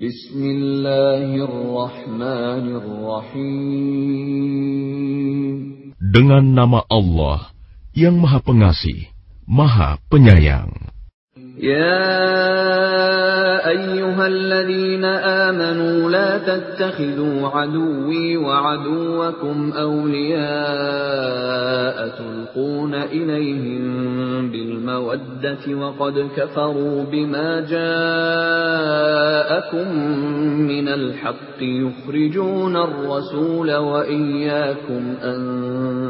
Bismillahirrahmanirrahim. Dengan nama Allah yang Maha Pengasih, Maha Penyayang. يا أيها الذين آمنوا لا تتخذوا عدوي وعدوكم أولياء تلقون إليهم بالمودة وقد كفروا بما جاءكم من الحق يخرجون الرسول وإياكم أن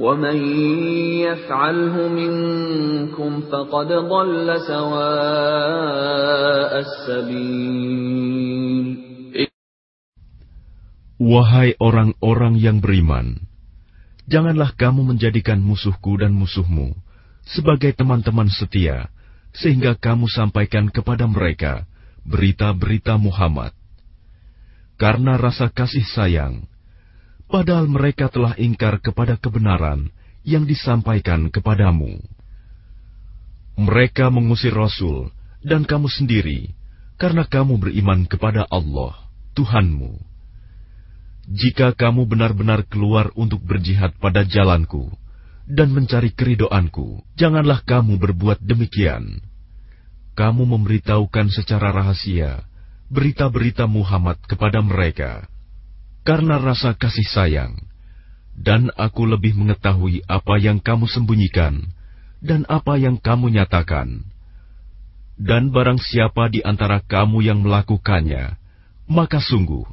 ومن يفعله منكم فقد ضل سواء السبيل Wahai orang-orang yang beriman, janganlah kamu menjadikan musuhku dan musuhmu sebagai teman-teman setia, sehingga kamu sampaikan kepada mereka berita-berita Muhammad. Karena rasa kasih sayang, padahal mereka telah ingkar kepada kebenaran yang disampaikan kepadamu. Mereka mengusir Rasul dan kamu sendiri karena kamu beriman kepada Allah, Tuhanmu. Jika kamu benar-benar keluar untuk berjihad pada jalanku dan mencari keridoanku, janganlah kamu berbuat demikian. Kamu memberitahukan secara rahasia berita-berita Muhammad kepada mereka karena rasa kasih sayang, dan aku lebih mengetahui apa yang kamu sembunyikan dan apa yang kamu nyatakan. Dan barang siapa di antara kamu yang melakukannya, maka sungguh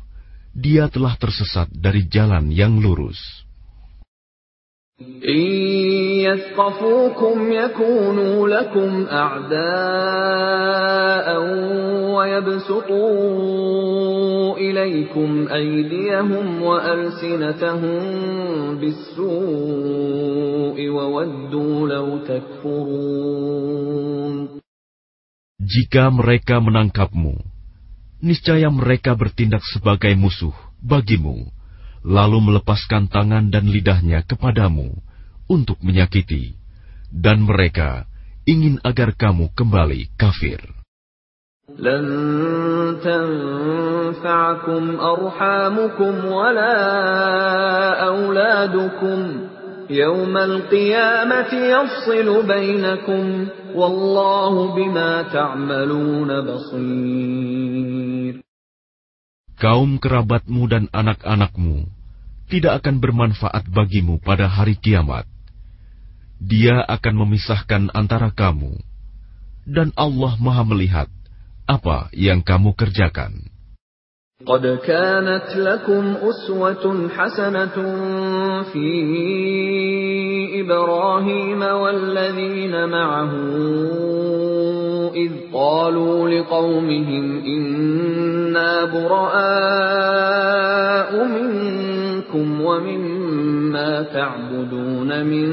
dia telah tersesat dari jalan yang lurus. يثقفوكم يكونوا لكم أعداء ويبسطوا إليكم أيديهم وألسنتهم بالسوء وودوا لو تكفرون Jika mereka menangkapmu, niscaya mereka bertindak sebagai musuh bagimu lalu melepaskan tangan dan lidahnya kepadamu untuk menyakiti, dan mereka ingin agar kamu kembali kafir. لن تنفعكم أرحامكم ولا أولادكم يوم القيامة يفصل بينكم والله بما تعملون بصير kaum kerabatmu dan anak-anakmu tidak akan bermanfaat bagimu pada hari kiamat. Dia akan memisahkan antara kamu, dan Allah Maha Melihat Apa yang kamu kerjakan. قد كانت لكم أسوة حسنة في إبراهيم والذين معه إذ قالوا لقومهم إنا براء منكم ومما تعبدون من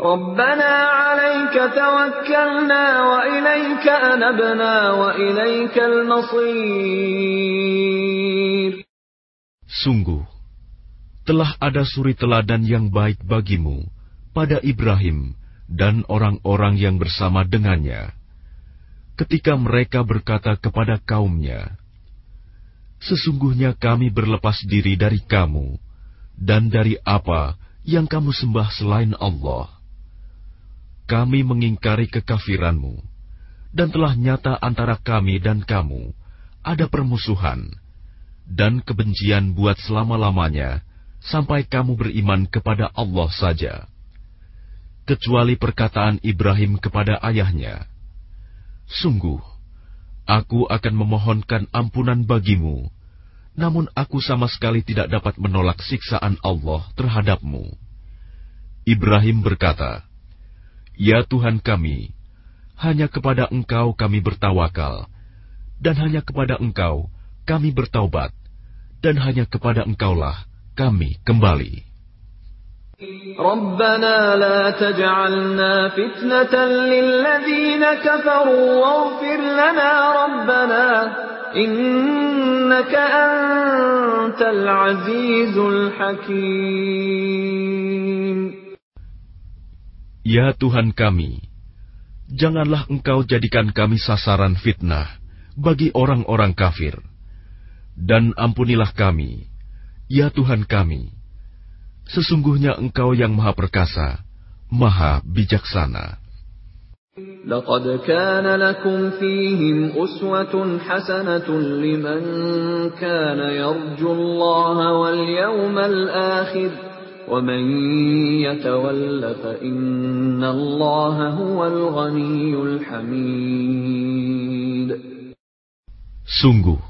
ربنا عليك توكلنا وإليك أنبنا وإليك المصير Sungguh, telah ada suri teladan yang baik bagimu pada Ibrahim dan orang-orang yang bersama dengannya, ketika mereka berkata kepada kaumnya, "Sesungguhnya kami berlepas diri dari kamu dan dari apa yang kamu sembah selain Allah. Kami mengingkari kekafiranmu, dan telah nyata antara kami dan kamu ada permusuhan." dan kebencian buat selama-lamanya sampai kamu beriman kepada Allah saja, kecuali perkataan Ibrahim kepada ayahnya, "Sungguh, aku akan memohonkan ampunan bagimu, namun aku sama sekali tidak dapat menolak siksaan Allah terhadapmu." Ibrahim berkata, "Ya Tuhan kami, hanya kepada Engkau kami bertawakal, dan hanya kepada Engkau kami bertaubat, dan hanya kepada Engkaulah kami kembali. ربنا لا تجعلنا فتنة للذين كفروا واغفر لنا ربنا إنك أنت العزيز الحكيم Ya Tuhan kami, janganlah Engkau jadikan kami sasaran fitnah bagi orang-orang kafir, dan ampunilah kami, Ya Tuhan kami, sesungguhnya Engkau yang Maha Perkasa, Maha Bijaksana. لقد كان لكم فيهم أسوة حسنة لمن كان يرجو الله واليوم الآخر ومن يتول فإن الله هو الغني الحميد Sungguh,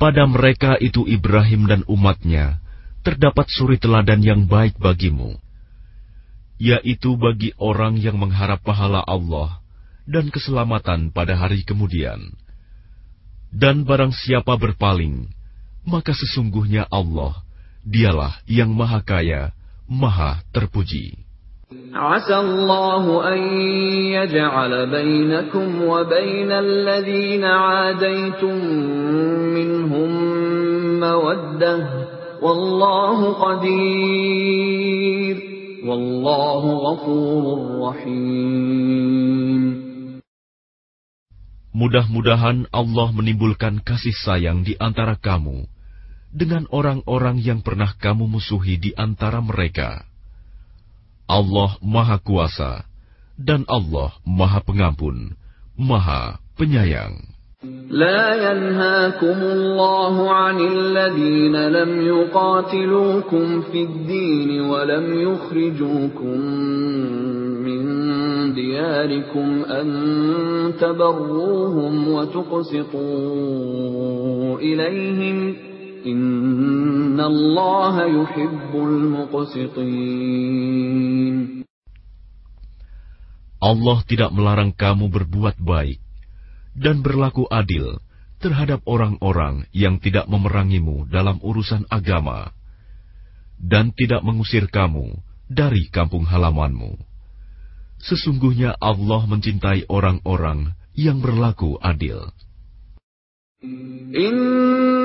pada mereka itu Ibrahim dan umatnya terdapat suri teladan yang baik bagimu, yaitu bagi orang yang mengharap pahala Allah dan keselamatan pada hari kemudian. Dan barang siapa berpaling, maka sesungguhnya Allah, dialah yang maha kaya, maha terpuji. عسى الله أن يجعل بينكم وبين الذين عاديتم منهم مودة والله قدير والله غفور رحيم Mudah-mudahan Allah menimbulkan kasih sayang di antara kamu dengan orang-orang yang pernah kamu musuhi di antara mereka. Allah Maha Kuasa dan Allah Maha Pengampun, Maha Penyayang. لا ينهاكم الله عن الذين لم يقاتلوكم في الدين ولم يخرجوكم من دياركم أن تبروهم وتقسطوا إليهم Allah tidak melarang kamu berbuat baik dan berlaku adil terhadap orang-orang yang tidak memerangimu dalam urusan agama dan tidak mengusir kamu dari kampung halamanmu. Sesungguhnya Allah mencintai orang-orang yang berlaku adil. In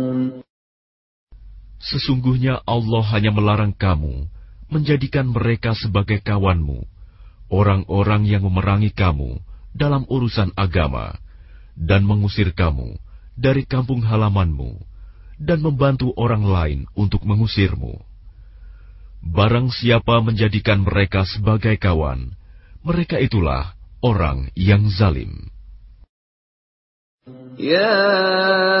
Sesungguhnya Allah hanya melarang kamu menjadikan mereka sebagai kawanmu, orang-orang yang memerangi kamu dalam urusan agama, dan mengusir kamu dari kampung halamanmu, dan membantu orang lain untuk mengusirmu. Barang siapa menjadikan mereka sebagai kawan, mereka itulah orang yang zalim. يا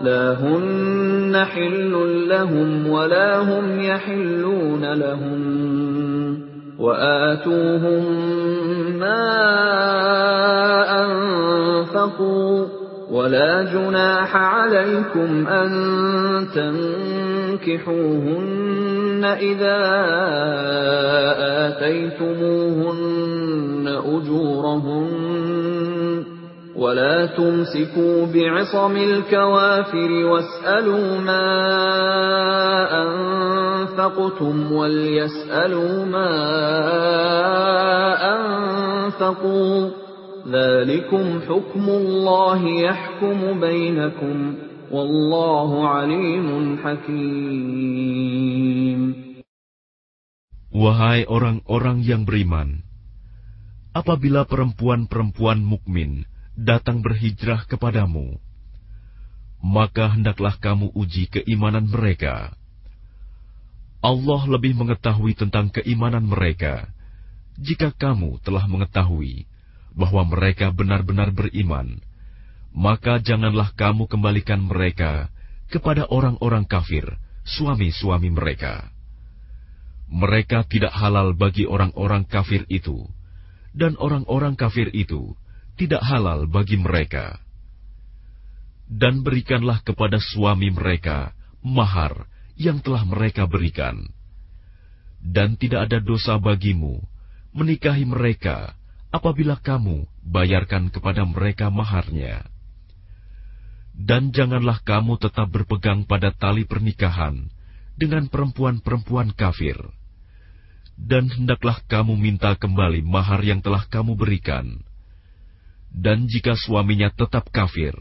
لا هن حل لهم ولا هم يحلون لهم وآتوهم ما أنفقوا ولا جناح عليكم أن تنكحوهن إذا آتيتموهن أجورهن ولا تمسكوا بعصم الكوافر واسألوا ما أنفقتم وليسألوا ما أنفقوا ذلكم حكم الله يحكم بينكم والله عليم حكيم Wahai orang-orang yang beriman, apabila perempuan-perempuan mukmin datang berhijrah kepadamu, maka hendaklah kamu uji keimanan mereka. Allah lebih mengetahui tentang keimanan mereka jika kamu telah mengetahui bahwa mereka benar-benar beriman, maka janganlah kamu kembalikan mereka kepada orang-orang kafir, suami-suami mereka mereka tidak halal bagi orang-orang kafir itu, dan orang-orang kafir itu tidak halal bagi mereka. Dan berikanlah kepada suami mereka mahar yang telah mereka berikan. Dan tidak ada dosa bagimu menikahi mereka apabila kamu bayarkan kepada mereka maharnya. Dan janganlah kamu tetap berpegang pada tali pernikahan dengan perempuan-perempuan kafir dan hendaklah kamu minta kembali mahar yang telah kamu berikan. Dan jika suaminya tetap kafir,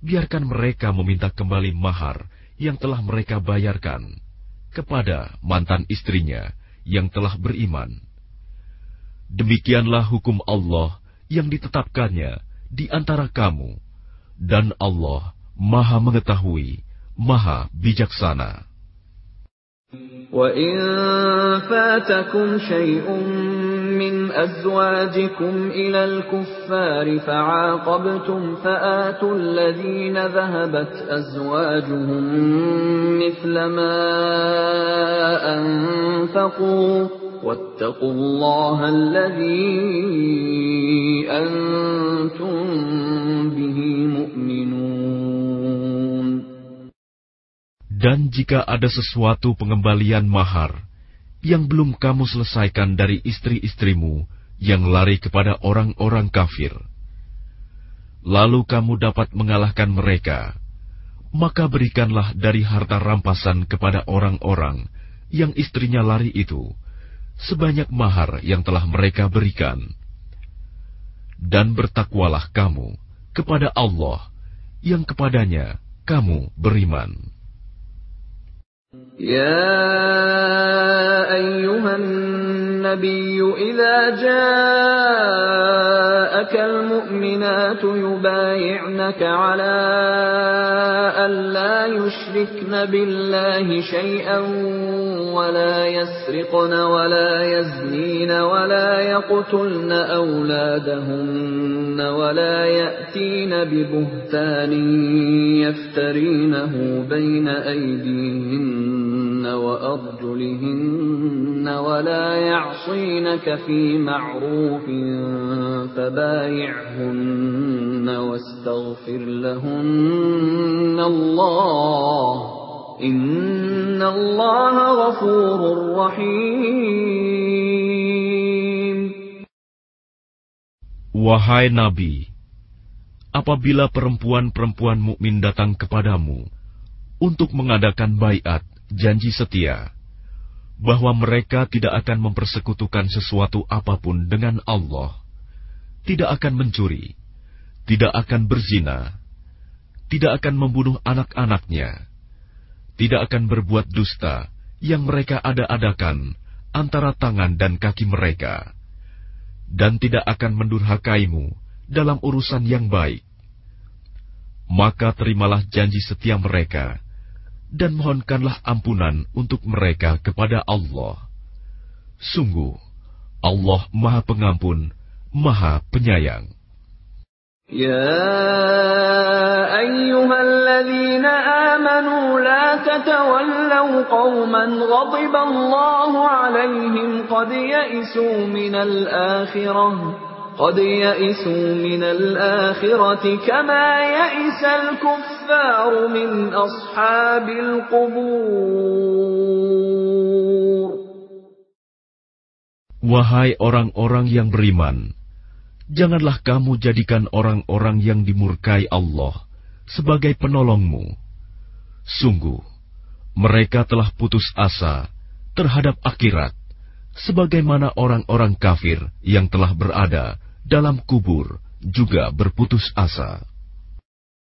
biarkan mereka meminta kembali mahar yang telah mereka bayarkan kepada mantan istrinya yang telah beriman. Demikianlah hukum Allah yang ditetapkannya di antara kamu, dan Allah Maha Mengetahui, Maha Bijaksana. وَإِن فَاتَكُمْ شَيْءٌ مِّنْ أَزْوَاجِكُمْ إِلَى الْكُفَّارِ فَعَاقَبْتُمْ فَآتُوا الَّذِينَ ذَهَبَتْ أَزْوَاجُهُم مِّثْلَ مَا أَنفَقُوا وَاتَّقُوا اللَّهَ الَّذِي أَنتُم بِهِ Dan jika ada sesuatu pengembalian mahar yang belum kamu selesaikan dari istri-istrimu yang lari kepada orang-orang kafir. Lalu kamu dapat mengalahkan mereka, maka berikanlah dari harta rampasan kepada orang-orang yang istrinya lari itu sebanyak mahar yang telah mereka berikan. Dan bertakwalah kamu kepada Allah yang kepadanya kamu beriman. Ya النبي إذا جاءك المؤمنات يبايعنك على أن لا يشركن بالله شيئا ولا يسرقن ولا يزنين ولا يقتلن أولادهن ولا يأتين ببهتان يفترينه بين أيديهن وأرجلهن ولا يعصينك في معروف فبايعهن واستغفر لهن الله Inna Allah rahim. Wahai Nabi, apabila perempuan-perempuan mukmin datang kepadamu untuk mengadakan baiat janji setia bahwa mereka tidak akan mempersekutukan sesuatu apa pun dengan Allah, tidak akan mencuri, tidak akan berzina, tidak akan membunuh anak-anaknya, tidak akan berbuat dusta yang mereka ada-adakan antara tangan dan kaki mereka, dan tidak akan mendurhakaimu dalam urusan yang baik. Maka terimalah janji setia mereka, dan mohonkanlah ampunan untuk mereka kepada Allah. Sungguh, Allah Maha Pengampun, Maha Penyayang. يا أيها الذين آمنوا لا تتولوا قوما غضب الله عليهم قد يئسوا من الآخرة قد يئسوا من الآخرة كما يئس الكفار من أصحاب القبور Wahai orang-orang yang beriman, janganlah kamu jadikan orang-orang yang dimurkai Allah sebagai penolongmu. Sungguh, mereka telah putus asa terhadap akhirat, sebagaimana orang-orang kafir yang telah berada dalam kubur juga berputus asa.